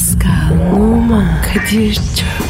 Pascal, Oman, Kadir çok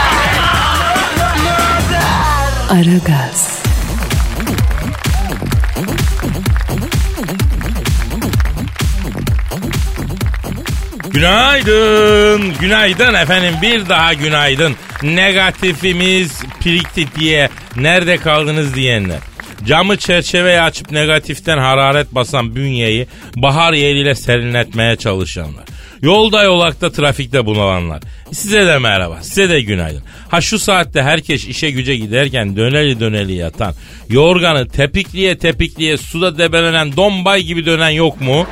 Aragaz, Günaydın, günaydın efendim bir daha günaydın. Negatifimiz pirikti diye nerede kaldınız diyenler. Camı çerçeveye açıp negatiften hararet basan bünyeyi bahar yeriyle serinletmeye çalışanlar. Yolda yolakta trafikte bunalanlar. Size de merhaba, size de günaydın. Ha şu saatte herkes işe güce giderken döneli döneli yatan, yorganı tepikliye tepikliye suda debelenen dombay gibi dönen yok mu?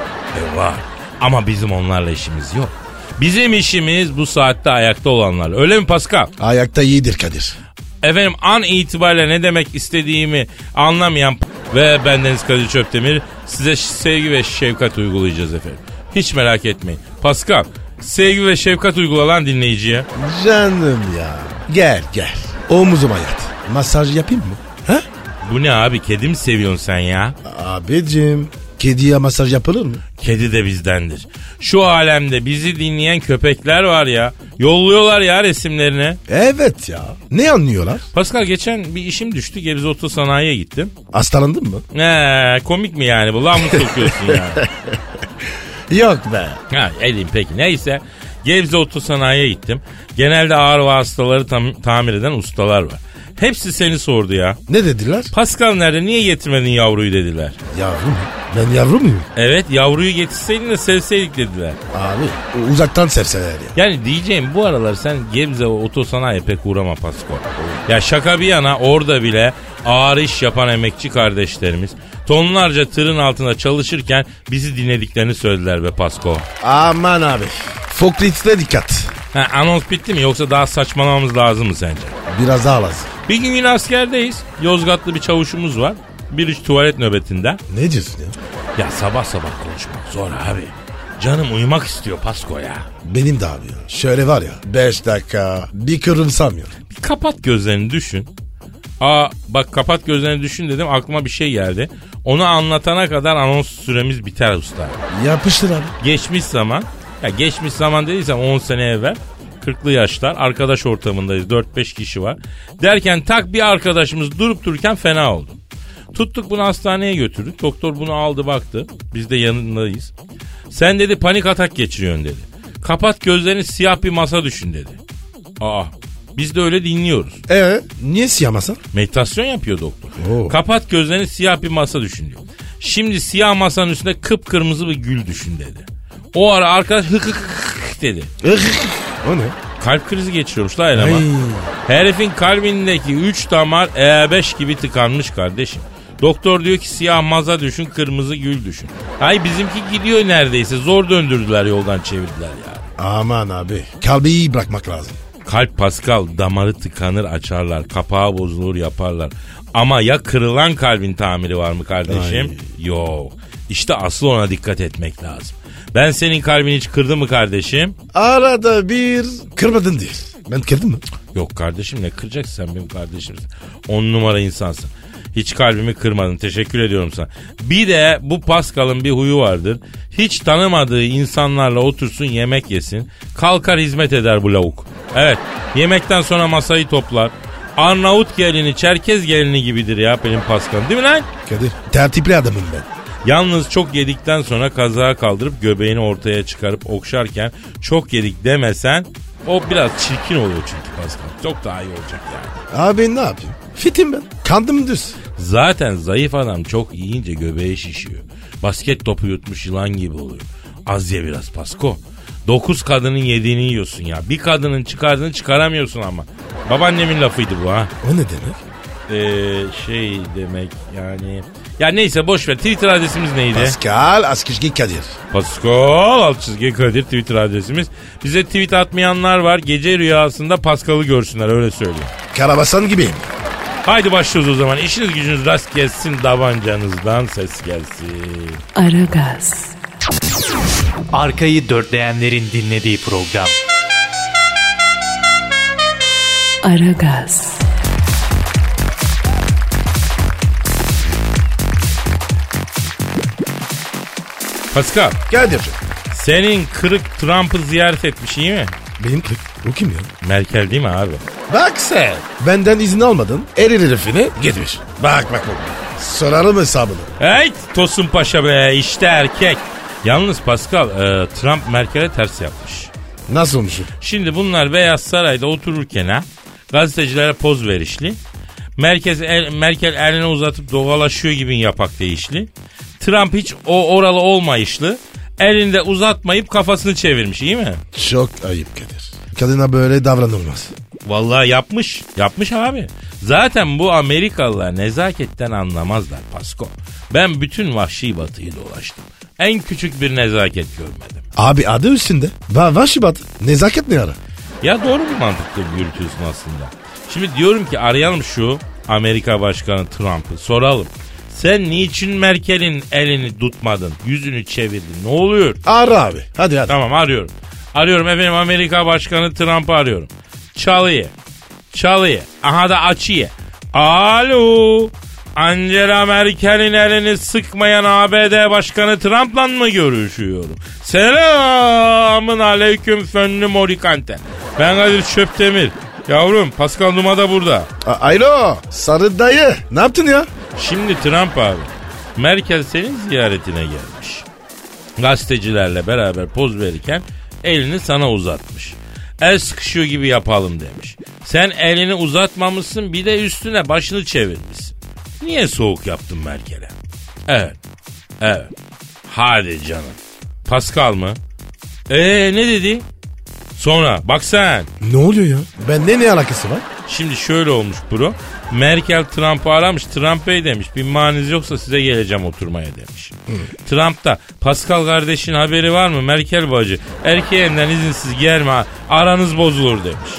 E var. Ama bizim onlarla işimiz yok. Bizim işimiz bu saatte ayakta olanlar. Öyle mi Pascal? Ayakta iyidir Kadir. Efendim an itibariyle ne demek istediğimi anlamayan ve bendeniz Kadir Çöptemir size sevgi ve şefkat uygulayacağız efendim. Hiç merak etmeyin. Pascal sevgi ve şefkat uygulanan dinleyiciye. Canım ya. Gel gel. Omuzuma yat. Masaj yapayım mı? Ha? Bu ne abi kedi mi seviyorsun sen ya? Abicim. Kediye masaj yapılır mı? Kedi de bizdendir. Şu alemde bizi dinleyen köpekler var ya. Yolluyorlar ya resimlerini. Evet ya. Ne anlıyorlar? Pascal geçen bir işim düştü. Gebze Otosanayi'ye gittim. Hastalandın mı? Ne komik mi yani bu? Lan mı sokuyorsun yani? Yok be. Ha edeyim peki neyse. Gebze Otosanayi'ye gittim. Genelde ağır vasıtaları tam, tamir eden ustalar var. Hepsi seni sordu ya. Ne dediler? Pascal nerede niye getirmedin yavruyu dediler. Yavrum. Ben yavru muyum? Evet yavruyu getirseydin de sevseydik dediler. Abi uzaktan sevseler ya. Yani diyeceğim bu aralar sen Gebze Otosanayi'ye pek uğrama Pascal. Ya şaka bir yana orada bile ağır iş yapan emekçi kardeşlerimiz tonlarca tırın altında çalışırken bizi dinlediklerini söylediler be Pasko. Aman abi. Foklit'e dikkat. Ha, anons bitti mi yoksa daha saçmalamamız lazım mı sence? Biraz daha lazım. Bir gün yine askerdeyiz. Yozgatlı bir çavuşumuz var. Bir üç tuvalet nöbetinde. Ne diyorsun ya? Ya sabah sabah konuşmak zor abi. Canım uyumak istiyor Pasko ya. Benim de abi ya. Şöyle var ya. 5 dakika. Bir kırımsamıyorum. Bir kapat gözlerini düşün. Aa bak kapat gözlerini düşün dedim aklıma bir şey geldi. Onu anlatana kadar anons süremiz biter usta. Yapıştır abi. Geçmiş zaman, ya geçmiş zaman dediysem 10 sene evvel 40'lı yaşlar arkadaş ortamındayız 4-5 kişi var. Derken tak bir arkadaşımız durup dururken fena oldu. Tuttuk bunu hastaneye götürdük. Doktor bunu aldı baktı. Biz de yanındayız. Sen dedi panik atak geçiriyorsun dedi. Kapat gözlerini siyah bir masa düşün dedi. Aa biz de öyle dinliyoruz. Ee, niye siyah masa? Meditasyon yapıyor doktor. Oo. Kapat gözlerini siyah bir masa düşün diyor. Şimdi siyah masanın üstünde kıpkırmızı bir gül düşün dedi. O ara arkadaş hık hık hık dedi. o ne? Kalp krizi geçiriyormuş la eleman. Herifin kalbindeki 3 damar E5 gibi tıkanmış kardeşim. Doktor diyor ki siyah maza düşün kırmızı gül düşün. Ay bizimki gidiyor neredeyse zor döndürdüler yoldan çevirdiler ya. Aman abi. Kalbi iyi bırakmak lazım. Kalp Pascal damarı tıkanır açarlar kapağı bozulur yaparlar. Ama ya kırılan kalbin tamiri var mı kardeşim? Yok. İşte asıl ona dikkat etmek lazım. Ben senin kalbini hiç kırdım mı kardeşim? Arada bir kırmadın değil. Ben kırdım mı? Yok kardeşim ne kıracaksın sen benim kardeşimsin. On numara insansın. Hiç kalbimi kırmadın teşekkür ediyorum sana. Bir de bu Pascal'ın bir huyu vardır. Hiç tanımadığı insanlarla otursun yemek yesin. Kalkar hizmet eder bu lavuk. Evet yemekten sonra masayı toplar. Arnavut gelini Çerkez gelini gibidir ya benim Pascal'ım değil mi lan? Kadir tertipli adamım ben. Yalnız çok yedikten sonra kazağı kaldırıp göbeğini ortaya çıkarıp okşarken çok yedik demesen o biraz çirkin oluyor çünkü Pascal. Çok daha iyi olacak yani. Abi ne yapayım? Fitim ben. Kandım düz. Zaten zayıf adam çok yiyince göbeği şişiyor. Basket topu yutmuş yılan gibi oluyor. Az ye biraz Pasko. Dokuz kadının yediğini yiyorsun ya. Bir kadının çıkardığını çıkaramıyorsun ama. Babaannemin lafıydı bu ha. O ne demek? Ee, şey demek yani Ya neyse boş ver. Twitter adresimiz neydi? Pascal Askışki Kadir. Pascal alt çizgi Kadir Twitter adresimiz. Bize tweet atmayanlar var. Gece rüyasında Pascal'ı görsünler öyle söylüyor. Karabasan gibiyim. Haydi başlıyoruz o zaman. İşiniz gücünüz rast gelsin. Davancanızdan ses gelsin. Aragaz, Arkayı dörtleyenlerin dinlediği program. Aragaz, Pascal Kadir'cim. senin kırık Trump'ı ziyaret etmiş iyi mi? Benim kırık. O kim ya? Merkel değil mi abi? Bak sen. Benden izin almadın. Erir herifini gitmiş. Bak bak bak. Sorarım hesabını. Hey Tosun Paşa be işte erkek. Yalnız Pascal e, Trump Merkel'e ters yapmış. Nasıl olmuş? Şimdi bunlar Beyaz Saray'da otururken ha gazetecilere poz verişli. Merkez el, Merkel elini uzatıp dogalaşıyor gibi yapak değişli. Trump hiç o oralı olmayışlı. Elinde uzatmayıp kafasını çevirmiş iyi mi? Çok ayıp. Kadına böyle davranılmaz. Vallahi yapmış. Yapmış abi. Zaten bu Amerikalılar nezaketten anlamazlar Pasko. Ben bütün vahşi batıyı dolaştım. En küçük bir nezaket görmedim. Abi adı üstünde. Va Vaşibat. Nezaket ne ara? Ya doğru bir mantıkla yürütüyorsun aslında. Şimdi diyorum ki arayalım şu Amerika Başkanı Trump'ı soralım. Sen niçin Merkel'in elini tutmadın? Yüzünü çevirdin. Ne oluyor? Ara abi. Hadi hadi. Tamam arıyorum. Arıyorum efendim Amerika Başkanı Trump'ı arıyorum. Çalıyı. Çalıyı. Aha da açıyı. Alo. Angela Merkel'in elini sıkmayan ABD Başkanı Trump'la mı görüşüyorum? Selamın aleyküm fönlü morikante. Ben Kadir Çöptemir. Yavrum Pascal Numa da burada. A- Alo. Sarı dayı. Ne yaptın ya? Şimdi Trump abi. Merkel senin ziyaretine gelmiş. Gazetecilerle beraber poz verirken elini sana uzatmış. El sıkışıyor gibi yapalım demiş. Sen elini uzatmamışsın bir de üstüne başını çevirmişsin. Niye soğuk yaptın Merkel'e? Evet. Evet. Hadi canım. Pascal mı? Ee ne dedi? Sonra bak sen. Ne oluyor ya? Bende ne alakası var? Şimdi şöyle olmuş bro. Merkel Trump'ı aramış. Trump Bey demiş. Bir maniz yoksa size geleceğim oturmaya demiş. Trump da Pascal kardeşin haberi var mı? Merkel bacı. Erkeğinden izinsiz gelme. Aranız bozulur demiş.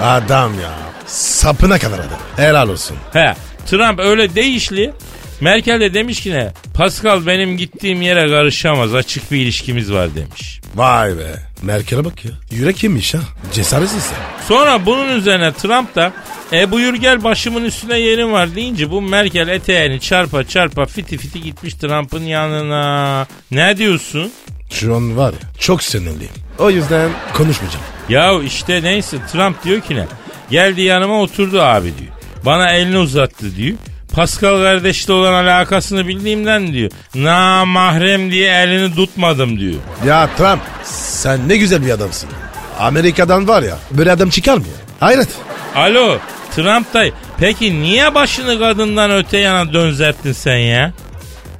Adam ya. Sapına kadar adam. Helal olsun. He. Trump öyle değişli. Merkel de demiş ki ne? Pascal benim gittiğim yere karışamaz. Açık bir ilişkimiz var demiş. Vay be. Merkel'e bak ya. Yürek yemiş ha. Cesaretsiz sen. Sonra bunun üzerine Trump da e buyur gel başımın üstüne yerim var deyince bu Merkel eteğini çarpa çarpa fiti fiti gitmiş Trump'ın yanına. Ne diyorsun? Şu an var ya çok sinirliyim. O yüzden konuşmayacağım. Ya işte neyse Trump diyor ki ne? Geldi yanıma oturdu abi diyor. Bana elini uzattı diyor. Pascal kardeşle olan alakasını bildiğimden diyor. Na mahrem diye elini tutmadım diyor. Ya Trump sen ne güzel bir adamsın. Amerika'dan var ya böyle adam çıkar mı ya? Hayret. Alo Trump dayı peki niye başını kadından öte yana dönzettin sen ya?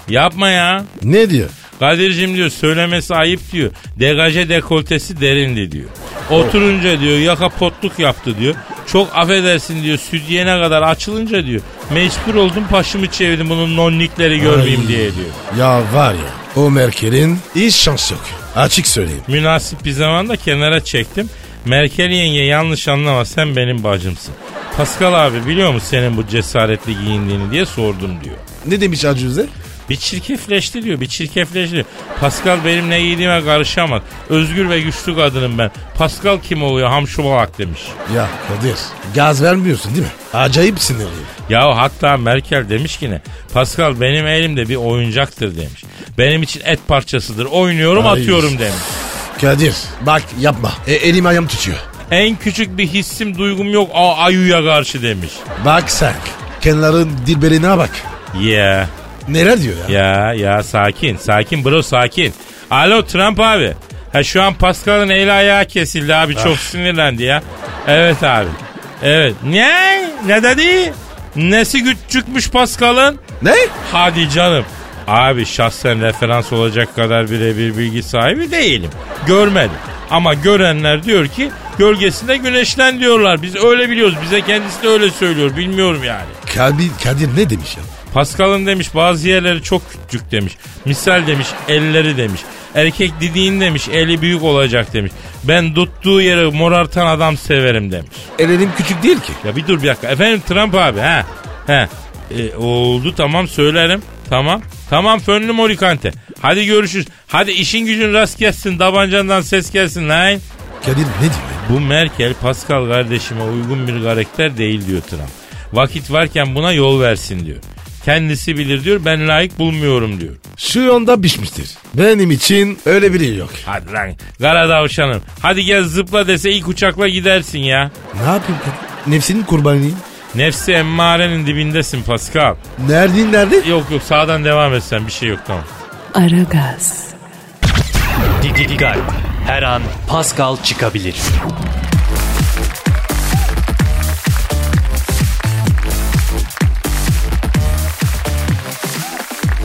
Yapma ya. Ne diyor? Kadir'cim diyor söylemesi ayıp diyor. Degaje dekoltesi derindi diyor. Oturunca diyor yaka potluk yaptı diyor. Çok affedersin diyor sütyene kadar açılınca diyor. Mecbur oldum başımı çevirdim bunun nonnikleri görmeyeyim Ay. diye diyor. Ya var ya o Merkel'in hiç şans yok. Açık söyleyeyim. Münasip bir zamanda kenara çektim. Merkel yenge yanlış anlama sen benim bacımsın. Pascal abi biliyor musun senin bu cesaretli giyindiğini diye sordum diyor. Ne demiş Acuze? Bir çirkefleşti diyor bir çirkefleşti. Pascal benim ne giydiğime karışamaz. Özgür ve güçlü kadınım ben. Pascal kim oluyor hamşubalak demiş. Ya Kadir gaz vermiyorsun değil mi? Acayip sinirliyim. Ya hatta Merkel demiş ki ne? Pascal benim elimde bir oyuncaktır demiş. Benim için et parçasıdır. Oynuyorum Ay. atıyorum demiş. Kadir bak yapma. E, elim ayağım tutuyor. En küçük bir hissim duygum yok a ayuya karşı demiş. Bak sen kenarın dilberine bak. Ya Neler diyor ya? ya ya sakin sakin bro sakin. Alo Trump abi. Ha şu an Pascal'ın eli ayağı kesildi abi çok sinirlendi ya. Evet abi. Evet. Ne? Ne dedi? Nesi küçükmüş Pascal'ın? Ne? Hadi canım. Abi şahsen referans olacak kadar birebir bilgi sahibi değilim. Görmedim. Ama görenler diyor ki gölgesinde güneşlen diyorlar. Biz öyle biliyoruz. Bize kendisi de öyle söylüyor. Bilmiyorum yani. Kadir, Kadir ne demiş ya? Pascal'ın demiş bazı yerleri çok küçük demiş. Misal demiş elleri demiş. Erkek dediğin demiş eli büyük olacak demiş. Ben tuttuğu yeri morartan adam severim demiş. Ellerim küçük değil ki. Ya bir dur bir dakika. Efendim Trump abi ha. He. E, oldu tamam söylerim. Tamam. Tamam fönlü morikante. Hadi görüşürüz. Hadi işin gücün rast gelsin. Tabancandan ses gelsin lan. Kadir ne diyor? Bu Merkel Pascal kardeşime uygun bir karakter değil diyor Trump. Vakit varken buna yol versin diyor. Kendisi bilir diyor ben layık bulmuyorum diyor. Şu anda pişmiştir. Benim için öyle biri yok. Hadi lan kara davşanım. Hadi gel zıpla dese ilk uçakla gidersin ya. Ne yapayım? Nefsinin kurbanıyım. Nefsi emmarenin dibindesin Pascal. Nerede nerede? Yok yok sağdan devam etsen bir şey yok tamam. Aragaz, Dikkat. Her an Pascal çıkabilir.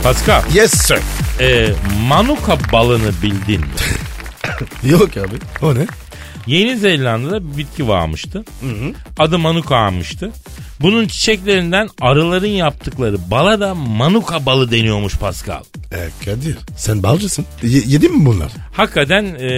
Pascal Yes sir. e, manuka balını bildin mi? Yok abi. O ne? Yeni Zelanda'da bir bitki varmıştı. Adı manuka almıştı. Bunun çiçeklerinden arıların yaptıkları bala da manuka balı deniyormuş Pascal. E Kadir sen balcısın. Y- yedin mi bunlar? Hakikaten e,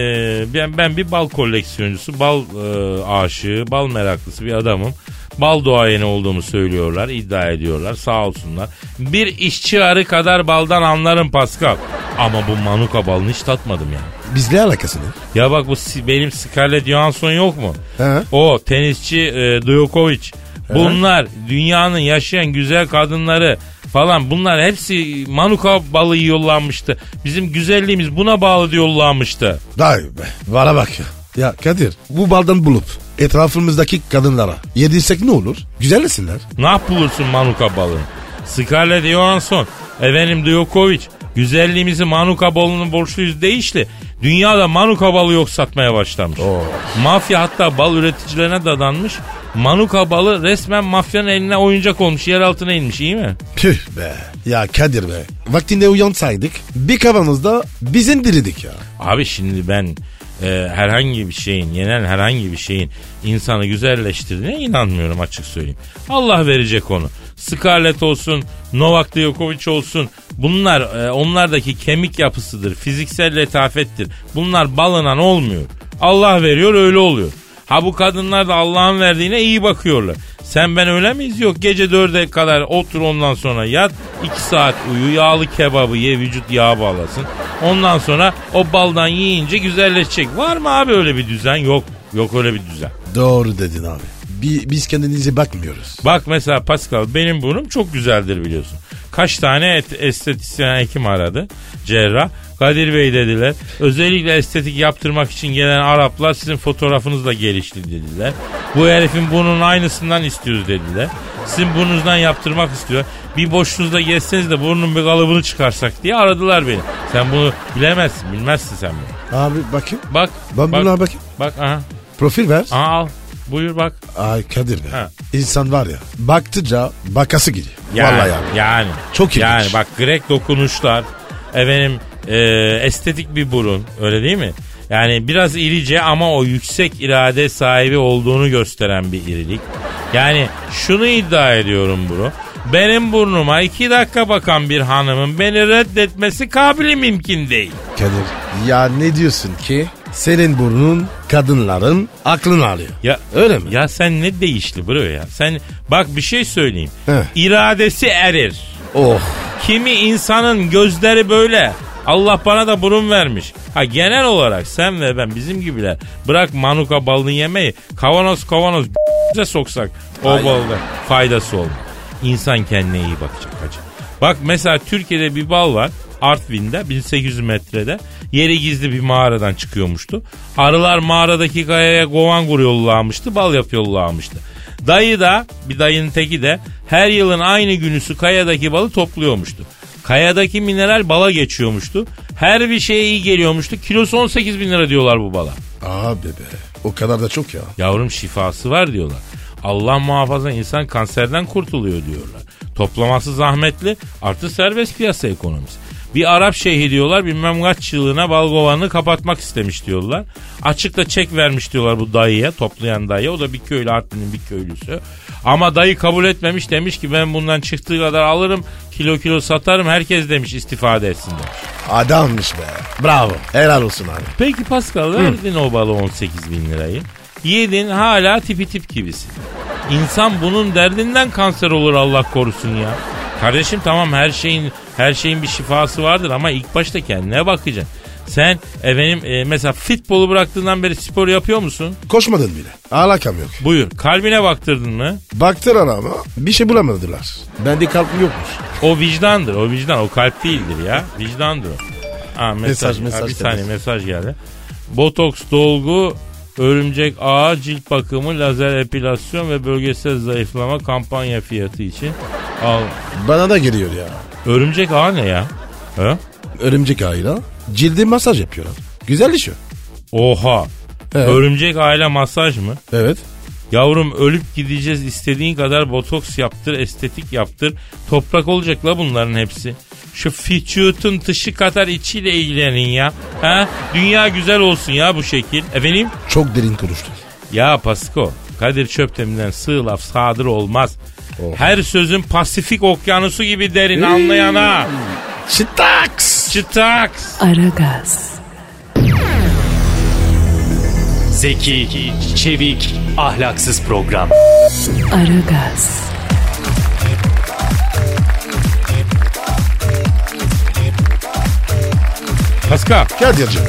ben, ben bir bal koleksiyoncusu, bal e, aşığı, bal meraklısı bir adamım. Bal doğayeni olduğumu söylüyorlar, iddia ediyorlar sağ olsunlar. Bir işçi arı kadar baldan anlarım Pascal. Ama bu manuka balını hiç tatmadım yani. Bizle alakası ne? Ya bak bu benim Scarlett Johansson yok mu? He. O tenisçi e, Djokovic. Bunlar dünyanın yaşayan güzel kadınları falan bunlar hepsi manuka balı yollanmıştı. Bizim güzelliğimiz buna bağlı yollanmıştı. Vay be. Vara bak ya. Ya Kadir bu baldan bulup etrafımızdaki kadınlara yedirsek ne olur? Güzellesinler. Ne bulursun manuka balını? Scarlett Johansson, efendim Djokovic. Güzelliğimizi manuka balının borçluyuz değişti. Dünyada manuka balı yok satmaya başlamış. Mafya hatta bal üreticilerine dadanmış. Manuka balı resmen mafyanın eline oyuncak olmuş. Yer altına inmiş iyi mi? Tüh be. Ya Kadir be. Vaktinde uyansaydık bir kavanozda bizim diridik ya. Abi şimdi ben e, herhangi bir şeyin, yenen herhangi bir şeyin insanı güzelleştirdiğine inanmıyorum açık söyleyeyim. Allah verecek onu. Scarlett olsun, Novak Djokovic olsun. Bunlar e, onlardaki kemik yapısıdır, fiziksel letafettir. Bunlar balınan olmuyor. Allah veriyor öyle oluyor. Ha bu kadınlar da Allah'ın verdiğine iyi bakıyorlar. Sen ben öyle miyiz? Yok gece dörde kadar otur ondan sonra yat. iki saat uyu yağlı kebabı ye vücut yağ bağlasın. Ondan sonra o baldan yiyince güzelleşecek. Var mı abi öyle bir düzen? Yok. Yok öyle bir düzen. Doğru dedin abi. Bi- biz kendinize bakmıyoruz. Bak mesela Pascal benim burnum çok güzeldir biliyorsun. Kaç tane et, estetisyen hekim aradı. Cerrah. Kadir Bey dediler. Özellikle estetik yaptırmak için gelen Araplar sizin fotoğrafınızla gelişti dediler. Bu herifin burnunun aynısından istiyoruz dediler. Sizin burnunuzdan yaptırmak istiyor. Bir boşluğunuzda geçseniz de burnun bir kalıbını çıkarsak diye aradılar beni. Sen bunu bilemezsin, bilmezsin sen bunu. Abi bakayım. Bak. Ben bak, bunlara bakayım. Bak aha. Profil ver. Aha al. Buyur bak. Ay Kadir be. Ha. İnsan var ya baktıca bakası gidiyor. Yani, Vallahi yani. Yani. Çok ilginç. Yani bak Grek dokunuşlar. Efendim e, estetik bir burun. Öyle değil mi? Yani biraz irice ama o yüksek irade sahibi olduğunu gösteren bir irilik. Yani şunu iddia ediyorum bro. Benim burnuma iki dakika bakan bir hanımın beni reddetmesi kabili mümkün değil. Kadir ya ne diyorsun ki? Senin burnun kadınların aklını alıyor. Ya Öyle mi? Ya sen ne değişti bro ya? Sen bak bir şey söyleyeyim. Heh. İradesi erir. Oh. Kimi insanın gözleri böyle. Allah bana da burun vermiş. Ha genel olarak sen ve ben bizim gibiler bırak manuka balını yemeyi kavanoz kavanoz bize soksak o balda faydası olmaz. İnsan kendine iyi bakacak hacı. Bak mesela Türkiye'de bir bal var. Artvin'de 1800 metrede yeri gizli bir mağaradan çıkıyormuştu. Arılar mağaradaki kayaya kovan kuruyorlarmıştı bal yapıyorlarmıştı. Dayı da bir dayının teki de her yılın aynı günüsü kayadaki balı topluyormuştu. Kayadaki mineral bala geçiyormuştu. Her bir şeye iyi geliyormuştu. Kilosu 18 bin lira diyorlar bu bala. Abi be. O kadar da çok ya. Yavrum şifası var diyorlar. Allah muhafaza insan kanserden kurtuluyor diyorlar. Toplaması zahmetli artı serbest piyasa ekonomisi. Bir Arap şeyhi diyorlar bilmem kaç yılına balgovanını kapatmak istemiş diyorlar. Açıkta çek vermiş diyorlar bu dayıya toplayan dayıya. O da bir köylü Artvin'in bir köylüsü. Ama dayı kabul etmemiş demiş ki ben bundan çıktığı kadar alırım kilo kilo satarım herkes demiş istifade etsin demiş. Adammış be. Bravo. Helal olsun abi. Peki Pascal verdin o balı 18 bin lirayı. Yedin hala tipi tip gibisin. İnsan bunun derdinden kanser olur Allah korusun ya. Kardeşim tamam her şeyin her şeyin bir şifası vardır ama ilk başta kendine bakacaksın. Sen efendim e, mesela futbolu bıraktığından beri spor yapıyor musun? Koşmadın bile. Alakam yok. Buyur. Kalbine baktırdın mı? Baktılar ama bir şey bulamadılar. Bende kalp yokmuş. O vicdandır. O vicdan. O kalp değildir ya. Vicdandır o. Ha, mesaj, Mesaj, mesaj ha, bir saniye mesaj geldi. Botoks dolgu, örümcek ağı, cilt bakımı, lazer epilasyon ve bölgesel zayıflama kampanya fiyatı için al. Bana da geliyor ya. Örümcek ağı ne ya? Ha? Örümcek ağıyla cildi masaj yapıyorlar. Güzel iş o. Oha. Evet. Örümcek ağıyla masaj mı? Evet. Yavrum ölüp gideceğiz istediğin kadar botoks yaptır, estetik yaptır. Toprak olacak la bunların hepsi. Şu vücutun dışı kadar içiyle ilgilenin ya. Ha? Dünya güzel olsun ya bu şekil. Efendim? Çok derin konuştun. Ya Pasko, Kadir Çöptem'den sığ laf sadır olmaz. Oh. Her sözün Pasifik okyanusu gibi derin anlayana. Çıtaks. Çıtaks. Aragaz, Zeki, çevik, ahlaksız program. Aragaz, Pascal, Kadir'cim.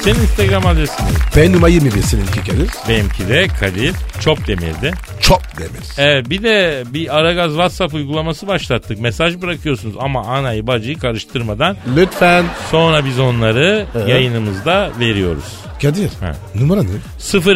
senin Instagram adresin ne? Ben numara 21 seninki Kadir. Benimki de Kadir Çopdemir'de. Çok demir. Evet bir de bir Aragaz WhatsApp uygulaması başlattık. Mesaj bırakıyorsunuz ama anayı bacıyı karıştırmadan. Lütfen. Sonra biz onları Evet. yayınımızda veriyoruz. Kadir. Ha. Numara ne?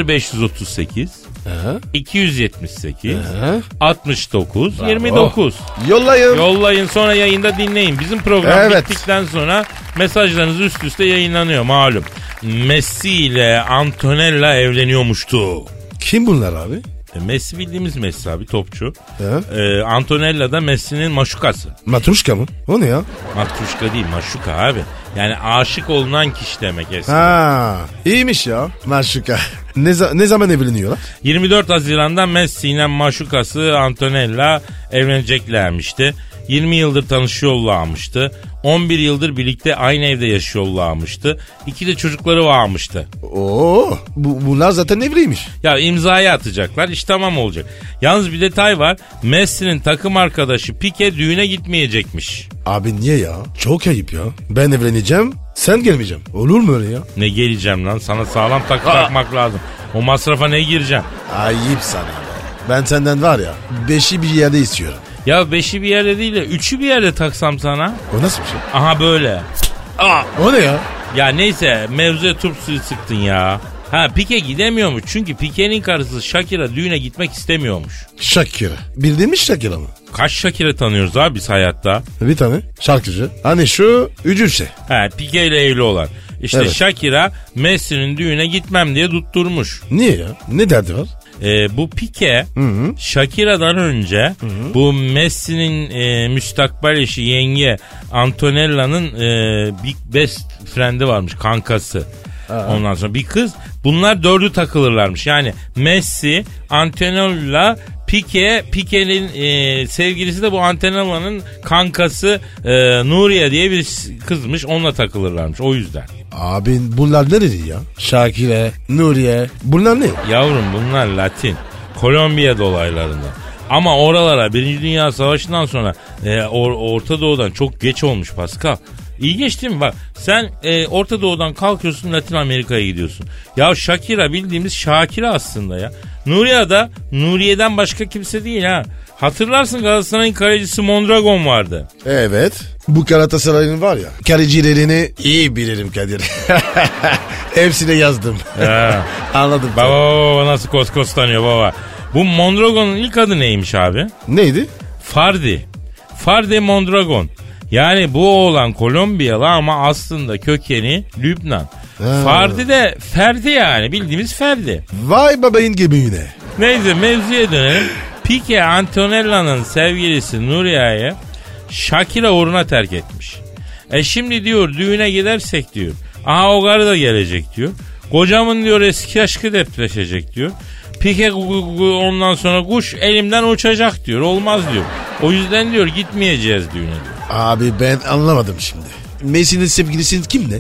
0538 Aha. 278 Aha. 69 29. Yollayın. Yollayın sonra yayında dinleyin. Bizim program Evet. bittikten sonra mesajlarınız üst üste yayınlanıyor malum. Messi ile Antonella evleniyormuştu. Kim bunlar abi? E, Messi bildiğimiz Messi abi topçu. Ha? E, Antonella da Messi'nin maşukası. Matruşka mı? O ne ya? Matruşka değil maşuka abi. Yani aşık olunan kişi demek eskiden. Ha, iyiymiş ya. Maşuka. Ne, za- ne zaman evleniyorlar? 24 Haziran'da Messi ile maşukası Antonella evleneceklermişti. 20 yıldır tanışıyorlarmıştı. 11 yıldır birlikte aynı evde yaşıyorlarmıştı. İki de çocukları varmıştı. Oo, bu, bunlar zaten evliymiş. Ya imzayı atacaklar iş tamam olacak. Yalnız bir detay var. Messi'nin takım arkadaşı Pique düğüne gitmeyecekmiş. Abi niye ya? Çok ayıp ya. Ben evleneceğim, sen gelmeyeceğim. Olur mu öyle ya? Ne geleceğim lan sana sağlam takı takmak lazım. O masrafa ne gireceğim? Ayıp sana be. Ben senden var ya, beşi bir yerde istiyorum. Ya beşi bir yerde değil de üçü bir yerde taksam sana. O nasıl bir şey? Aha böyle. O ne ya? Ya neyse mevzuya turp suyu sıktın ya. Ha Pike gidemiyormuş çünkü Pike'nin karısı Shakira düğüne gitmek istemiyormuş. Shakira. Bildiğin mi Shakira mı? Kaç Shakira tanıyoruz abi biz hayatta? Bir tane şarkıcı. Hani şu üçüncü. Ha Pike ile evli olan. İşte Evet. Shakira Messi'nin düğüne gitmem diye tutturmuş. Niye ya? Ne derdi var? Ee, bu Pike Shakira'dan önce bu Messi'nin e, müstakbel eşi yenge Antonella'nın e, big best friend'i varmış kankası. Ondan sonra bir kız bunlar dördü takılırlarmış. Yani Messi, Antonella, Pique, Pique'nin e, sevgilisi de bu Antonella'nın kankası e, Nuriye diye bir kızmış. Onunla takılırlarmış o yüzden. Abi bunlar nereli ya? Şakire, Nuriye. Bunlar ne? Yavrum bunlar Latin. Kolombiya dolaylarında. Ama oralara Birinci Dünya Savaşı'ndan sonra e, Or- Orta Doğu'dan çok geç olmuş Pascal. İlginç değil mi? Bak sen e, Orta Doğu'dan kalkıyorsun Latin Amerika'ya gidiyorsun. Ya Shakira bildiğimiz Shakira aslında ya. Nuriye da Nuriye'den başka kimse değil ha. Hatırlarsın Galatasaray'ın kalecisi Mondragon vardı. Evet. Bu Galatasaray'ın var ya. Kalecilerini iyi bilirim Kadir. Hepsine yazdım. Ha. Anladım. baba baba baba nasıl kos kos tanıyor baba. Bu Mondragon'un ilk adı neymiş abi? Neydi? Fardi. Fardi Mondragon. Yani bu oğlan Kolombiyalı ama aslında kökeni Lübnan. Ha. Fardi de Ferdi yani bildiğimiz Ferdi. Vay babayın gemine. Neyse mevzuya dönelim. Pique Antonella'nın sevgilisi Nuriye'yi Shakira uğruna terk etmiş. E şimdi diyor düğüne gidersek diyor. Aha o karı da gelecek diyor. Kocamın diyor eski aşkı depreşecek diyor. Pike ondan sonra kuş elimden uçacak diyor. Olmaz diyor. O yüzden diyor gitmeyeceğiz düğüne diyor. Abi ben anlamadım şimdi. Messi'nin sevgilisi kim ne?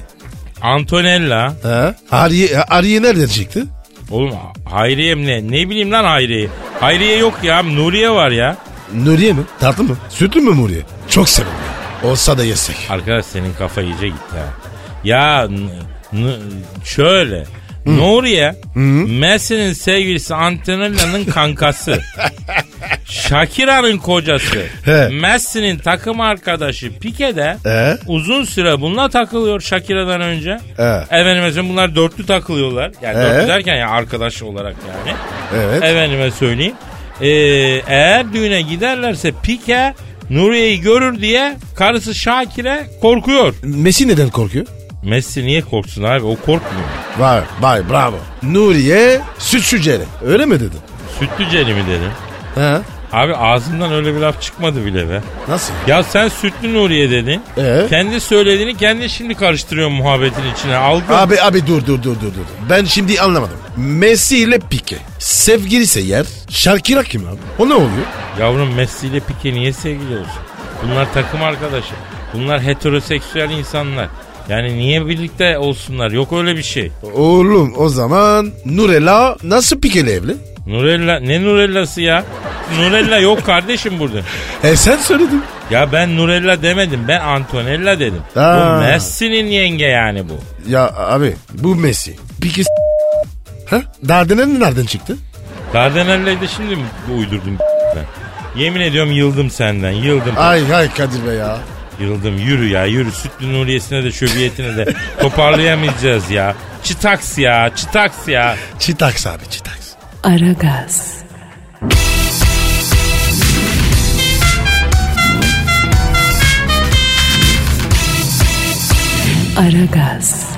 Antonella. Ha? Ariye, Ariye nereden çıktı? Oğlum Hayriye mi ne? Ne bileyim lan Hayriye. Hayriye yok ya. Nuriye var ya. Nuriye mi? Tatlı mı? Sütlü mü Nuriye? Çok severim. Olsa da yesek. Arkadaş senin kafa iyice gitti ha. Ya şöyle. Nuriye Messi'nin sevgilisi Antonella'nın kankası. Shakira'nın kocası. He. Messi'nin takım arkadaşı Pique de He? uzun süre bununla takılıyor Shakira'dan önce. He. Efendim mesela bunlar dörtlü takılıyorlar. Yani He. dörtlü derken ya arkadaş olarak yani. Evet. Efendime söyleyeyim. Ee, eğer düğüne giderlerse Pike Nuriye'yi görür diye karısı Şakir'e korkuyor. Messi neden korkuyor? Messi niye korksun abi o korkmuyor. Vay vay bravo. Nuriye süt şücere. Öyle mi dedin? Sütlüceli mi dedim. Ha? Abi ağzımdan öyle bir laf çıkmadı bile be. Nasıl? Ya sen sütlü Nuriye dedin. Ee? Kendi söylediğini kendi şimdi karıştırıyor muhabbetin içine. Algı. Abi abi dur dur dur dur dur. Ben şimdi anlamadım. Messi ile Pique. Sevgilisi yer. Şarkira kim abi? O ne oluyor? Yavrum Messi ile Pique niye sevgili olsun? Bunlar takım arkadaşı. Bunlar heteroseksüel insanlar. Yani niye birlikte olsunlar? Yok öyle bir şey. Oğlum o zaman Nurella nasıl Pique'li evli? Nurella ne Nurella'sı ya? Nurella yok kardeşim burada. E sen söyledin. Ya ben Nurella demedim. Ben Antonella dedim. Aa. Bu Messi'nin yenge yani bu. Ya abi bu Messi. S- Ha? Dardanel nereden çıktı? Dardanelle'yi de şimdi mi uydurdum ben? Yemin ediyorum yıldım senden. Yıldım. Ay ay Kadir Bey ya. Yıldım. Yürü ya yürü. Sütlü Nuriyesine de şöbiyetine de toparlayamayacağız ya. Çıtaks ya. Çıtaks ya. Çitaks abi çitaks. Aragaz, Aragaz,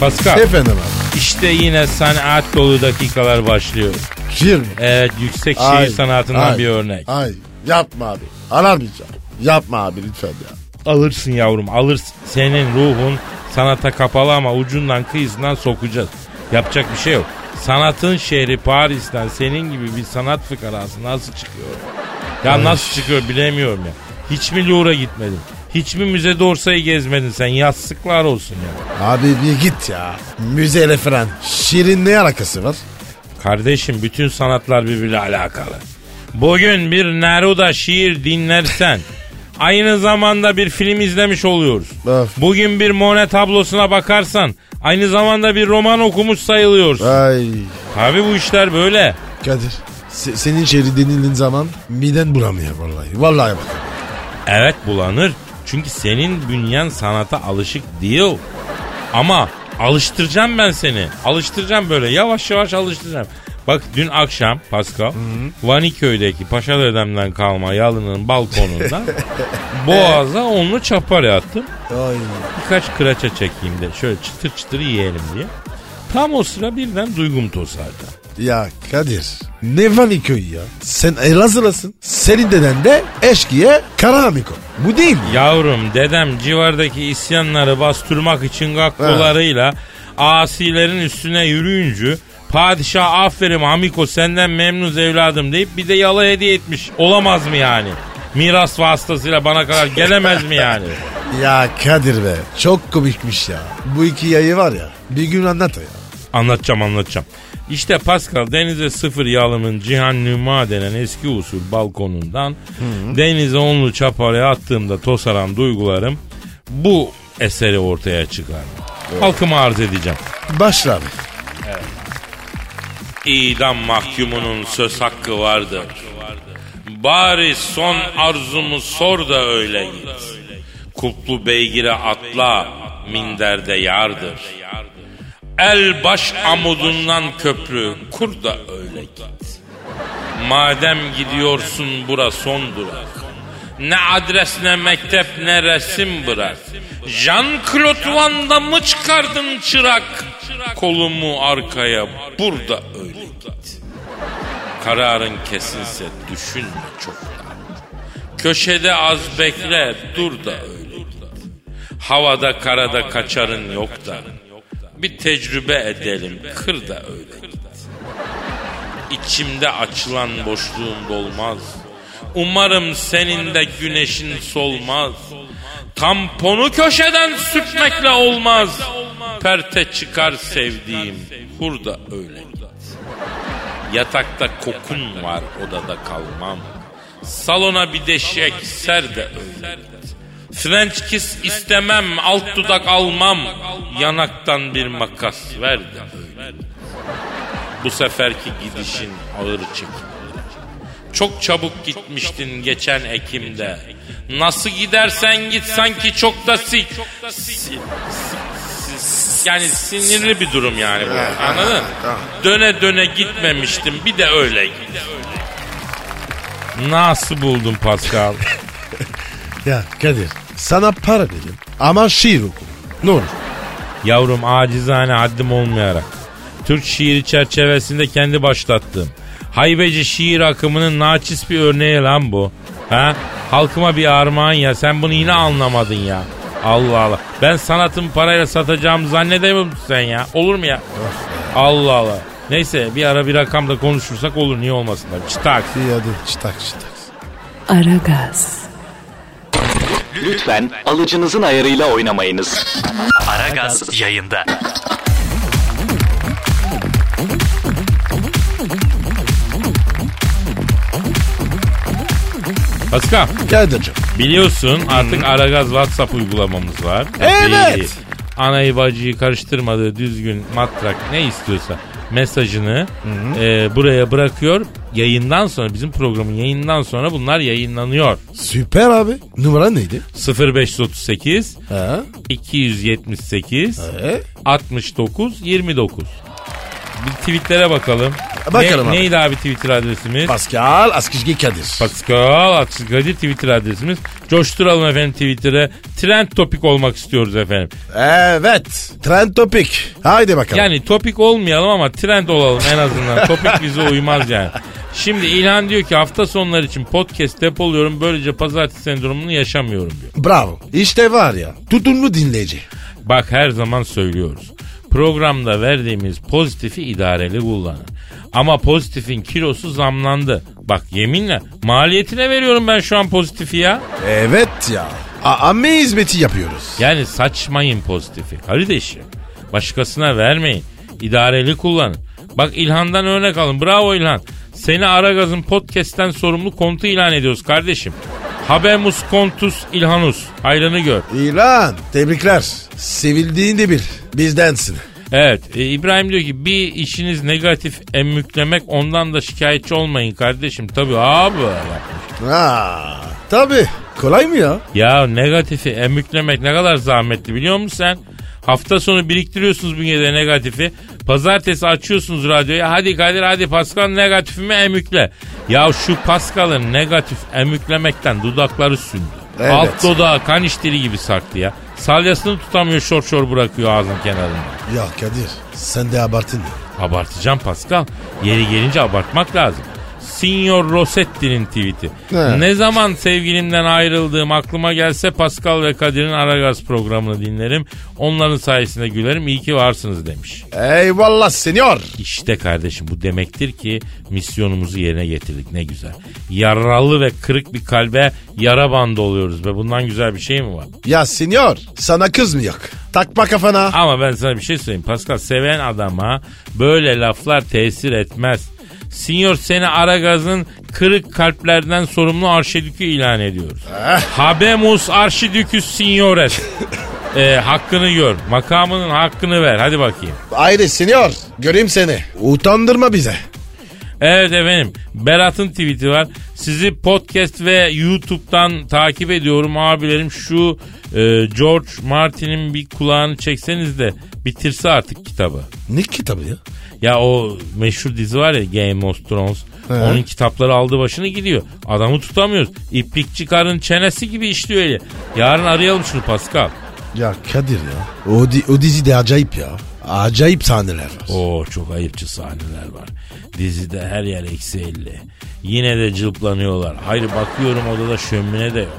Pascal. Efendim abi. İşte yine sanat dolu dakikalar başlıyor. Şiir mi? Evet yüksek şiir Ay, sanatından ay, bir örnek. Ay yapma abi. Alamayacağım. Yapma abi lütfen ya. Alırsın yavrum alırsın. Senin ruhun sanata kapalı ama ucundan kıyısından sokacağız. Yapacak bir şey yok. Sanatın şehri Paris'ten senin gibi bir sanat fıkarası nasıl çıkıyor? Ya nasıl çıkıyor bilemiyorum ya. Hiç mi Louvre'a gitmedin? Hiç mi müze Dorsay'ı gezmedin sen? Yastıklar olsun ya. Abi bir git ya. Müzeyle falan. Şiirin ne alakası var? Kardeşim bütün sanatlar birbiriyle alakalı. Bugün bir Neruda şiir dinlersen aynı zamanda bir film izlemiş oluyoruz. Öf. Bugün bir Monet tablosuna bakarsan aynı zamanda bir roman okumuş sayılıyorsun. Ay Tabi bu işler böyle. Kadir. se- senin şiiri denildiğin zaman miden bulamıyor vallahi. Vallahi bak. Evet bulanır. Çünkü senin bünyen sanata alışık değil. Ama alıştıracağım ben seni. Alıştıracağım böyle yavaş yavaş alıştıracağım. Bak dün akşam Pascal Vaniköy'deki Paşa Dedem'den kalma yalının balkonunda boğaza onlu çapar yattım. Ay. Birkaç kıraça çekeyim de şöyle çıtır çıtır yiyelim diye. Tam o sıra birden duygum tosardı. Ya Kadir ne köyü ya? Sen Elazığlısın. Senin deden de eşkiye Karahamiko. Bu değil mi? Yavrum dedem civardaki isyanları bastırmak için gakkolarıyla asilerin üstüne yürüyünce padişah aferin Hamiko senden memnunuz evladım deyip bir de yala hediye etmiş. Olamaz mı yani? Miras vasıtasıyla bana kadar gelemez mi yani? Ya Kadir be çok komikmiş ya. Bu iki yayı var ya bir gün anlat ya. Anlatacağım anlatacağım. İşte Pascal denize sıfır yalımın Cihan Nüma denen eski usul balkonundan denize onlu çaparaya attığımda tosaran duygularım bu eseri ortaya çıkar. Halkıma arz edeceğim. Başla abi. İdam mahkumunun söz hakkı vardır. Bari son arzumu sor da öyle git. Kutlu beygire atla, minderde yardır. El baş amudundan köprü, kur da öyle git. Madem gidiyorsun bura son durak. Ne adres ne mektep ne resim bırak. Jean-Claude Van Damme'ı çıkardın çırak. Kolumu arkaya burada öyle git. kararın kesinse düşünme çok. Köşede az bekle dur da öyle git. Havada karada kaçarın yok da. Bir tecrübe edelim kır da öyle. İçimde açılan boşluğum dolmaz. Umarım senin de güneşin solmaz. Tamponu köşeden sürtmekle olmaz. Perte çıkar sevdiğim. Hurda öyle git. Yatakta kokun var odada kalmam. Salona bir deşek ser de öyle git. French kiss istemem alt dudak almam. Yanaktan bir makas ver de. Bu seferki gidişin ağır çekim. Çok çabuk gitmiştin geçen Ekim'de. Nasıl gidersen git sanki çok da si, si- si- si- yani sinirli bir durum yani bu. Anladın? Döne döne gitmemiştim bir de öyle git. Nasıl buldun Pascal? Ya Kadir sana para dedim ama şiir oku. Ne olur. Yavrum acizane haddim olmayarak. Türk şiiri çerçevesinde kendi başlattığım. Haybeci şiir akımının naçiz bir örneği lan bu. Ha? Halkıma bir armağan ya sen bunu yine anlamadın ya. Allah Allah. Ben sanatımı parayla satacağımı zannedemiyor musun sen ya? Olur mu ya? Allah Allah. Neyse bir ara bir rakamda konuşursak olur niye olmasın tabii. Çıtak. İyi hadi çıtak çıtak. Aragaz, Lütfen alıcınızın ayarıyla oynamayınız. Aragaz yayında. Pascal Kadir'cim. biliyorsun artık Aragaz WhatsApp uygulamamız var. Evet. Tabii. Anayı bacıyı karıştırmadığı düzgün matrak ne istiyorsa mesajını e, buraya bırakıyor. Yayından sonra bizim programın yayından sonra bunlar yayınlanıyor. Süper abi. Numara neydi? 0538 Ha? 278 E? 69 29. Bir tweetlere bakalım. Bakalım ne, abi. Neydi abi Twitter adresimiz? Pascal Askizgi Kadir. Pascal Aksikadir Twitter adresimiz. Coşturalım efendim Twitter'ı. Trend topik olmak istiyoruz efendim. Evet. Trend topic. Haydi bakalım. Yani topik olmayalım ama trend olalım en azından. topik bize uymaz yani. Şimdi İlhan diyor ki hafta sonları için podcast depoluyorum. Böylece pazartesi sendromunu yaşamıyorum diyor. Bravo. İşte var ya. Tutumlu dinleyici. Bak her zaman söylüyoruz. Programda verdiğimiz pozitifi idareli kullanın. Ama pozitifin kilosu zamlandı. Bak yeminle maliyetine veriyorum ben şu an pozitifi ya. Evet ya. A amme hizmeti yapıyoruz. Yani saçmayın pozitifi. Kardeşim. Başkasına vermeyin. İdareli kullanın. Bak İlhan'dan örnek alın. Bravo İlhan. Seni Aragaz'ın podcast'ten sorumlu kontu ilan ediyoruz kardeşim. Habemus kontus İlhanus. Hayrını gör. İlan tebrikler. Sevildiğini bil. Bizdensin. Evet e, İbrahim diyor ki bir işiniz negatif emmüklemek ondan da şikayetçi olmayın kardeşim. Tabii abi yapmış. Ha, tabii. Kolay mı ya? Ya negatifi emmüklemek ne kadar zahmetli biliyor musun sen? Hafta sonu biriktiriyorsunuz bünyede negatifi. Pazartesi açıyorsunuz radyoyu. Hadi Kadir hadi Pascal negatifimi emükle. Ya şu Pascal'ın negatif emüklemekten dudakları sündü. Evet. Alt dudağı kan işleri gibi sarktı ya. Salyasını tutamıyor şor şor bırakıyor ağzın kenarında. Ya Kadir sen de abartın ya. Abartacağım Pascal. Yeri gelince abartmak lazım. Signor Rossetti'nin tweet'i. Ne? Ne zaman sevgilimden ayrıldığım aklıma gelse Pascal ve Kadir'in Aragaz programını dinlerim. Onların sayesinde gülerim. İyi ki varsınız demiş. Eyvallah senyor. İşte kardeşim bu demektir ki misyonumuzu yerine getirdik. Ne güzel. Yaralı ve kırık bir kalbe yara bandı oluyoruz ve bundan güzel bir şey mi var? Ya senyor sana kız mı yok? Takma kafana. Ama ben sana bir şey söyleyeyim Pascal. Seven adama böyle laflar tesir etmez. Sinyor seni Aragaz'ın kırık kalplerden sorumlu arşidükü ilan ediyoruz. Habemus arşidüküs signores. Ee, hakkını gör. Makamının hakkını ver. Hadi bakayım. Haydi senyor göreyim seni. Utandırma bize. Evet efendim. Berat'ın tweet'i var. Sizi podcast ve YouTube'dan takip ediyorum abilerim. Şu e, George Martin'in bir kulağını çekseniz de bitirse artık kitabı. Ne kitabı ya? Ya o meşhur dizi var ya Game of Thrones. Onun kitapları aldı başını gidiyor. Adamı tutamıyoruz. İplikçi karın çenesi gibi işliyor eli. Yarın arayalım şunu Pascal. Ya Kadir ya. O, di- o dizi de acayip ya. Acayip sahneler var. Oo çok ayıpçı sahneler var. Dizide her yer eksi 50. Yine de cılplanıyorlar. Hayır bakıyorum odada şömine de yok.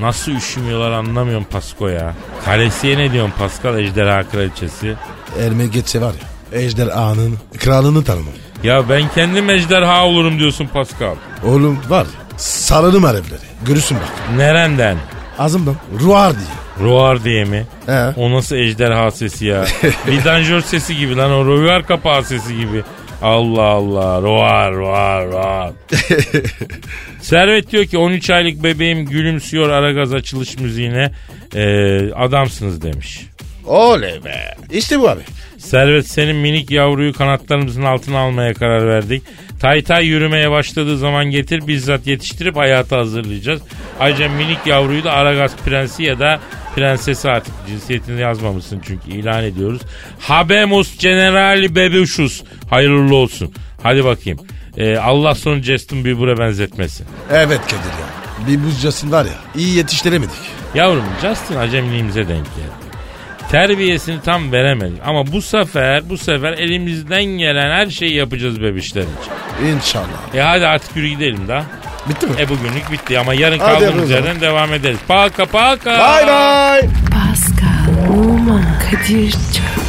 Nasıl üşümüyorlar anlamıyorum Pasko ya. Kalesiye ne diyorsun Pascal ejderha kraliçesi? Erme geçse var ya. Ejder Ağa'nın kralını tanımam. Ya ben kendim ejderha olurum diyorsun Pascal. Oğlum var. Sararım harfleri. Görürsün bak. Nereden? Ağzımdan. Ruar diye. Roar diye mi? He. O nasıl ejderha sesi ya? Vidanjör sesi gibi lan o roar kapağı sesi gibi. Allah Allah roar roar roar. Servet diyor ki 13 aylık bebeğim gülümsüyor Aragaz açılış müziğine. Ee, adamsınız demiş. Oley be. İşte bu abi. Servet senin minik yavruyu kanatlarımızın altına almaya karar verdik. Tay tay yürümeye başladığı zaman getir bizzat yetiştirip hayata hazırlayacağız. Ayrıca minik yavruyu da Aragaz prensi ya da prensesi artık cinsiyetini yazmamışsın çünkü ilan ediyoruz. Habemus generali bebuşus. Hayırlı olsun. Hadi bakayım. Ee, Allah sonu Justin Bieber'a benzetmesin. Evet Kadir ya. Bir buz Justin var ya iyi yetiştiremedik. Yavrum Justin acemiliğimize denk geldi. Terbiyesini tam veremedik. Ama bu sefer bu sefer elimizden gelen her şeyi yapacağız bebişler için. İnşallah. E hadi artık yürü gidelim daha. Bitti mi? E bugünlük bitti ama yarın Hadi kaldığımız yerden devam ederiz. Paka paka. Bye bye. Pascal, Oman, Kadir çok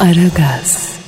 Aragaz.